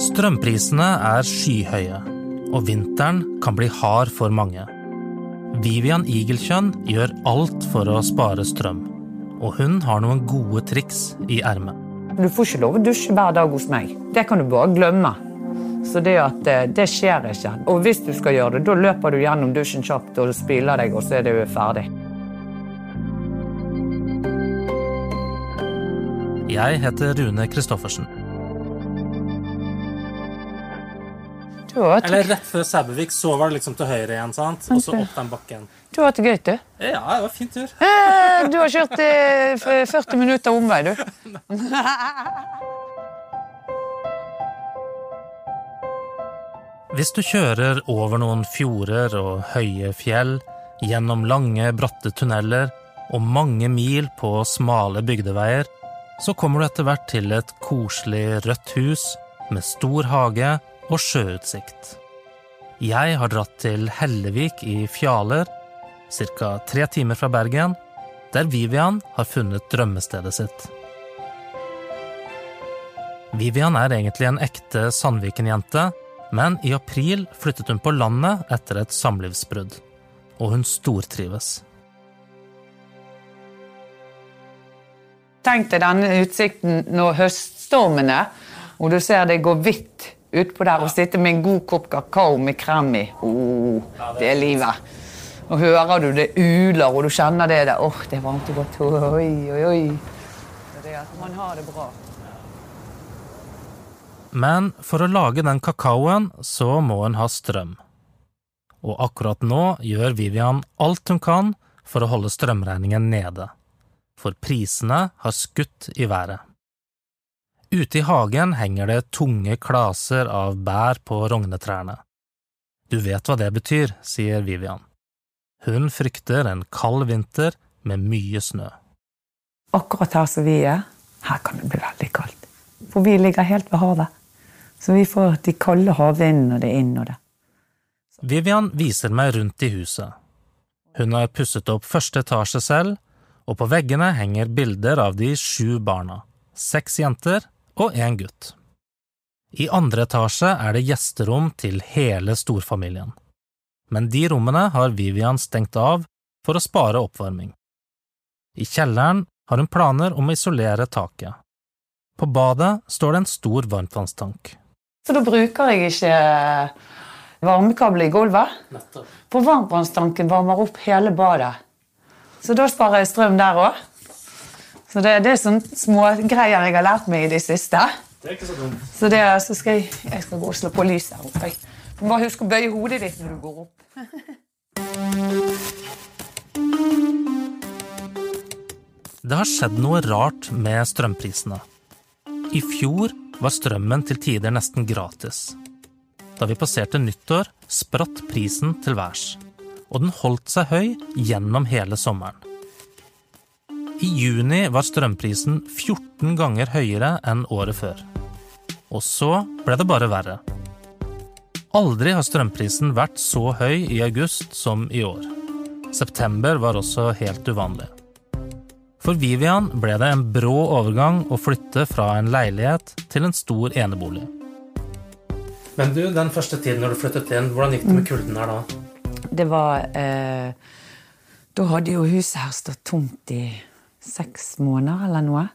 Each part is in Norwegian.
Strømprisene er skyhøye, og vinteren kan bli hard for mange. Vivian Igelkjønn gjør alt for å spare strøm, og hun har noen gode triks i ermet. Du får ikke lov å dusje hver dag hos meg. Det kan du bare glemme. Så det, at, eh, det skjer ikke. Og hvis du skal gjøre det, da løper du gjennom dusjen kjapt og spyler deg, og så er du ferdig. Jeg heter Rune Christoffersen. Eller rett før Sæbøvik så var det liksom til høyre igjen, sant? og så opp den bakken. du har hatt det gøy, du. Ja, det var fin tur. Eh, Du har kjørt eh, 40 minutter omvei, du. Hvis du kjører over noen fjorder og høye fjell, gjennom lange, bratte tunneler og mange mil på smale bygdeveier, så kommer du etter hvert til et koselig rødt hus med stor hage og sjøutsikt. Jeg har dratt til Hellevik i Fjaler, ca. tre timer fra Bergen, der Vivian har funnet drømmestedet sitt. Vivian er egentlig en ekte Sandviken-jente, men i april flyttet hun på landet etter et samlivsbrudd, og hun stortrives. Tenk deg denne utsikten når høststormen er, og du ser det går hvitt utpå der, og sitte med en god kopp kakao med krem i. Oh, det er livet. Og hører du det uler, og du kjenner det der. Åh, det er varmt og godt. Oi, oi, oi. Det er at man har det bra. Men for å lage den kakaoen, så må hun ha strøm. Og akkurat nå gjør Vivian alt hun kan for å holde strømregningen nede. For prisene har skutt i været. Ute i hagen henger det tunge klaser av bær på rognetrærne. Du vet hva det betyr, sier Vivian. Hun frykter en kald vinter med mye snø. Akkurat her som vi er, her kan det bli veldig kaldt. For vi ligger helt ved havet. Så vi får de kalde havvindene det inn og det. Vivian viser meg rundt i huset. Hun har pusset opp første etasje selv, og på veggene henger bilder av de sju barna, seks jenter og én gutt. I andre etasje er det gjesterom til hele storfamilien. Men de rommene har Vivian stengt av for å spare oppvarming. I kjelleren har hun planer om å isolere taket. På badet står det en stor varmtvannstank. Så da bruker jeg ikke varmekabel i gulvet. For varmtvannstanken varmer opp hele badet. Så da sparer jeg strøm der òg. Så det, det er sånne smågreier jeg har lært meg i det siste. Det er ikke så dumt. Så det, så skal jeg, jeg skal gå og slå på lyset her oppe. Du må bare huske å bøye hodet ditt når du går opp. Det har skjedd noe rart med strømprisene. I fjor var strømmen til tider nesten gratis. Da vi passerte nyttår, spratt prisen til værs, og den holdt seg høy gjennom hele sommeren. I juni var strømprisen 14 ganger høyere enn året før. Og så ble det bare verre. Aldri har strømprisen vært så høy i august som i år. September var også helt uvanlig. For Vivian ble det en brå overgang å flytte fra en leilighet til en stor enebolig. Men du, den første tiden når du flyttet inn, hvordan gikk det med kulden her da? Det var eh, Da hadde jo huset her stått tomt i seks måneder eller noe.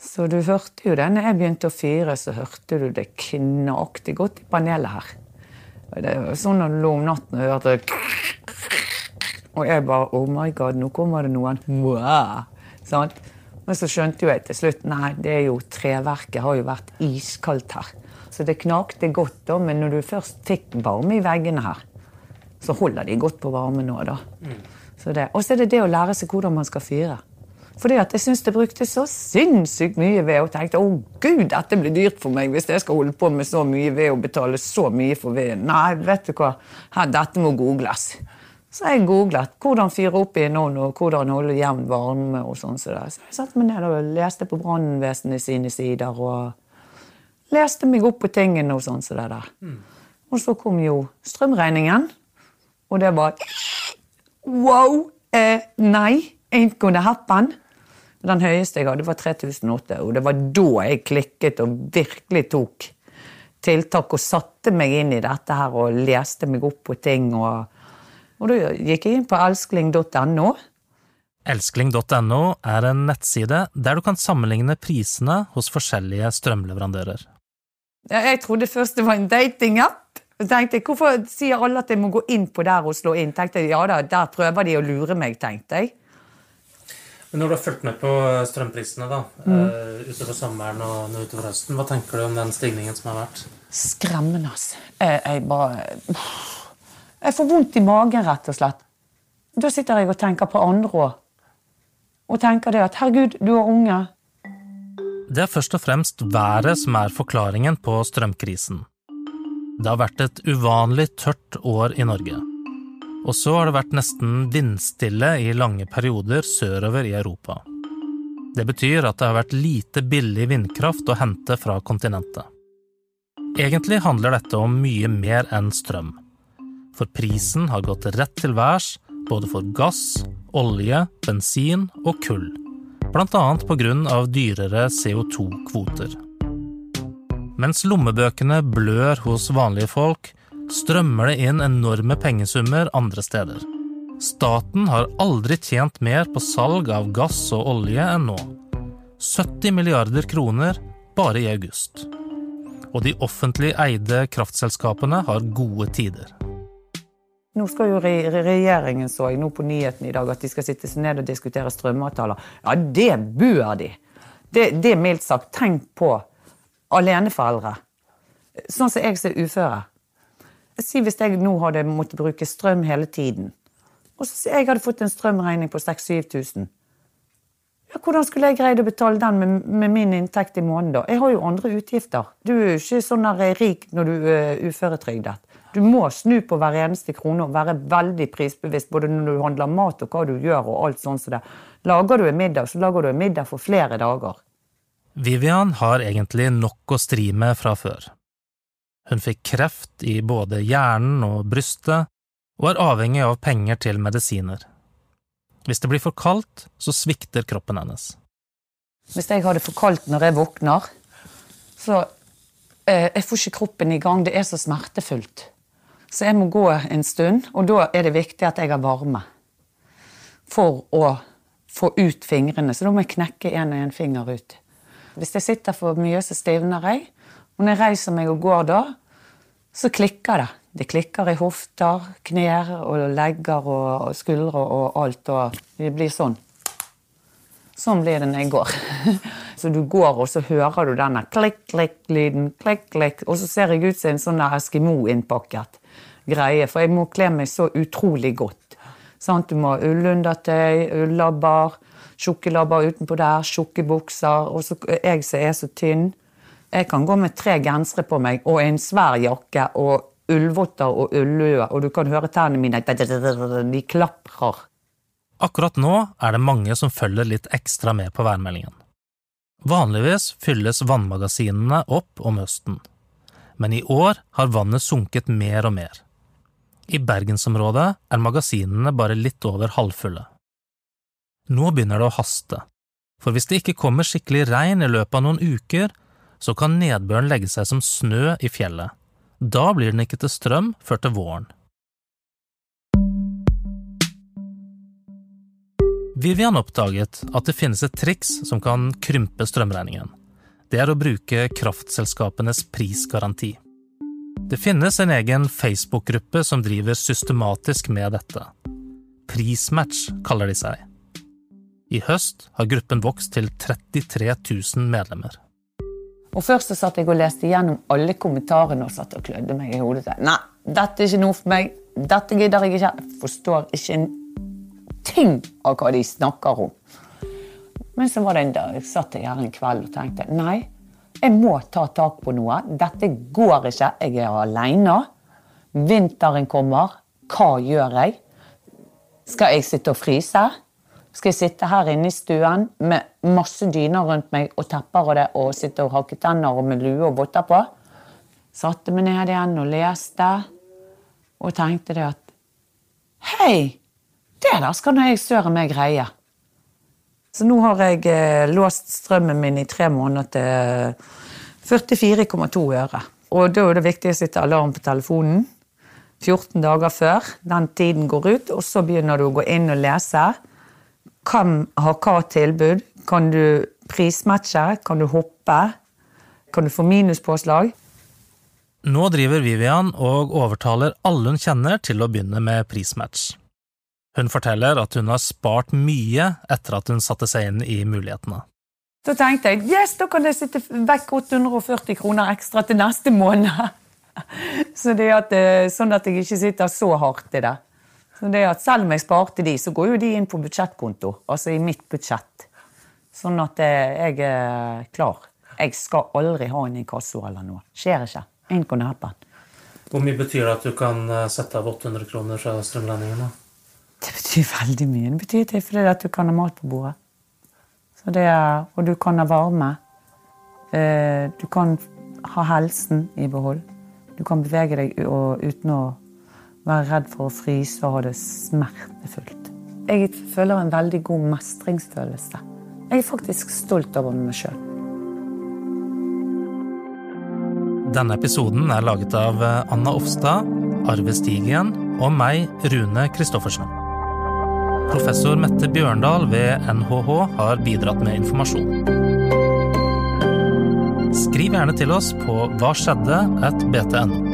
Så du hørte jo det. Når jeg begynte å fyre, så hørte du det knakte godt i panelet her. Det var sånn når du lå om natten og hørte Og jeg bare Oh my God, nå kommer det noen. Sånn. Men så skjønte jo jeg til slutt Nei, det er jo treverket har jo vært iskaldt her. Så det knakte godt, da, men når du først fikk varme i veggene her, så holder de godt på varme nå, da. Så det- Og så er det det å lære seg hvordan man skal fyre. Fordi at jeg syns det brukte så sinnssykt mye ved, og tenkte å gud, dette blir dyrt for meg hvis jeg skal holde på med så mye ved og betale så mye for veden. Nei, vet du hva, Her, dette må googles. Så jeg googlet hvordan fyre opp i en ovn og hvordan holde jevn varme. og sånn. Så, så jeg satte meg ned og leste på brannvesenet sine sider og leste meg opp på tingene og sånn. Så det der. Og så kom jo strømregningen, og det var Wow! Eh, nei, ain't gonna happen. Den høyeste jeg hadde, var 3008, og det var da jeg klikket og virkelig tok tiltak og satte meg inn i dette her og leste meg opp på ting. Og, og da gikk jeg inn på elskling.no. Elskling.no er en nettside der du kan sammenligne prisene hos forskjellige strømleverandører. Jeg trodde først det var en datingapp. Så tenkte jeg, Hvorfor sier alle at jeg må gå inn på der og slå inn? Tenkte jeg, ja da, Der prøver de å lure meg, tenkte jeg. Men når du har fulgt med på strømprisene da, mm. utover sommeren og utover høsten, hva tenker du om den stigningen som har vært? Skremmende, altså. Jeg, jeg bare Jeg får vondt i magen, rett og slett. Da sitter jeg og tenker på andre òg. Og tenker det at herregud, du har unge. Det er først og fremst været som er forklaringen på strømkrisen. Det har vært et uvanlig tørt år i Norge. Og så har det vært nesten vindstille i lange perioder sørover i Europa. Det betyr at det har vært lite billig vindkraft å hente fra kontinentet. Egentlig handler dette om mye mer enn strøm. For prisen har gått rett til værs både for gass, olje, bensin og kull. Grunn av dyrere CO2-kvoter. Mens lommebøkene blør hos vanlige folk, strømmer det inn enorme pengesummer andre steder. Staten har aldri tjent mer på salg av gass og olje enn nå. 70 milliarder kroner bare i august. Og de offentlig eide kraftselskapene har gode tider. Nå skal jo regjeringen så jeg nå på nyheten i dag at de skal sitte seg ned og diskutere strømavtaler. Ja, det bør de! Det, det er mildt sagt. Tenk på aleneforeldre. Sånn som jeg som er uføre. Si hvis jeg nå hadde måttet bruke strøm hele tiden, og så jeg hadde fått en strømregning på 6000-7000. Ja, hvordan skulle jeg greid å betale den med, med, min inntekt i måneden? da? Jeg har jo andre utgifter. Du er jo ikke sånn rik når du er uføretrygdet. Du må snu på hver eneste krone og være veldig prisbevisst både når du handler mat og hva du gjør. og alt sånt som det. Lager du en middag, så lager du en middag for flere dager. Vivian har egentlig nok å stri med fra før. Hun fikk kreft i både hjernen og brystet, og er avhengig av penger til medisiner. Hvis det blir for kaldt, så svikter kroppen hennes. Hvis jeg har det for kaldt når jeg våkner, så eh, Jeg får ikke kroppen i gang. Det er så smertefullt. Så jeg må gå en stund, og da er det viktig at jeg har varme. For å få ut fingrene. Så da må jeg knekke en og en finger ut. Hvis jeg sitter for mye, så stivner jeg. Og når jeg reiser meg og går da, så klikker det. Det klikker i hofter, knær og legger og skuldre og alt. Og det blir sånn. Sånn blir det når jeg går. Så du går, og så hører du denne klikk-klikk-lyden. klikk-klikk, Og så ser jeg ut som en sånn Eskimo-innpakket greie, for jeg må kle meg så utrolig godt. Sånn, du må ha ullundertøy, ullabber, tjukke labber utenpå der, tjukke bukser. Og så jeg som er så tynn, jeg kan gå med tre gensere på meg og en svær jakke og ullvotter og ullue, og du kan høre tennene mine De klaprer. Akkurat nå er det mange som følger litt ekstra med på værmeldingen. Vanligvis fylles vannmagasinene opp om høsten, men i år har vannet sunket mer og mer. I bergensområdet er magasinene bare litt over halvfulle. Nå begynner det å haste, for hvis det ikke kommer skikkelig regn i løpet av noen uker, så kan nedbøren legge seg som snø i fjellet. Da blir den ikke til strøm før til våren. Vivian oppdaget at det finnes et triks som kan krympe strømregningen. Det er å bruke kraftselskapenes prisgaranti. Det finnes en egen Facebook-gruppe som driver systematisk med dette. Prismatch kaller de seg. I høst har gruppen vokst til 33 000 medlemmer. Og Først så satt jeg og leste gjennom alle kommentarene og satt og klødde meg i hodet. Nei, dette er ikke noe for meg. Dette gidder jeg ikke. Jeg forstår ikke en ting av hva de snakker om. Men så var det en dag jeg satt her en kveld og tenkte nei, jeg må ta tak på noe. Dette går ikke. Jeg er aleine. Vinteren kommer. Hva gjør jeg? Skal jeg sitte og fryse? Skal jeg sitte her inne i stuen med masse dyner rundt meg og tepper og det, og sitte og hakke tenner og med lue og votter på? Satte meg ned igjen og leste og tenkte det at Hei! Det der skal nå jeg søren meg greie. Så nå har jeg eh, låst strømmen min i tre måneder til 44,2 øre. Og da er det viktig å sette alarm på telefonen 14 dager før den tiden går ut, og så begynner du å gå inn og lese. Hvem har hva tilbud? Kan du prismatche? Kan du hoppe? Kan du få minuspåslag? Nå driver Vivian og overtaler alle hun kjenner til å begynne med prismatch. Hun forteller at hun har spart mye etter at hun satte seg inn i mulighetene. Da tenkte jeg yes, da kan jeg sitte vekk 840 kroner ekstra til neste måned. Så det at, eh, sånn at jeg ikke sitter så hardt i det. Det at Selv om jeg sparte de, så går jo de inn på budsjettkonto. Altså i mitt budsjett. Sånn at eh, jeg er klar. Jeg skal aldri ha en inkasso eller noe. Skjer ikke. Ain't gonna happen. Hvor mye betyr det at du kan eh, sette av 800 kroner fra strømregningen? Det betyr veldig mye. Det betyr det fordi at du kan ha mat på bordet. Så det er, og du kan ha varme. Du kan ha helsen i behold. Du kan bevege deg uten å være redd for å fryse og ha det smertefullt. Jeg føler en veldig god mestringsfølelse. Jeg er faktisk stolt over meg sjøl. Denne episoden er laget av Anna Offstad, Arve Stigen og meg, Rune Christoffersen. Professor Mette Bjørndal ved NHH har bidratt med informasjon. Skriv gjerne til oss på hva skjedde at btno.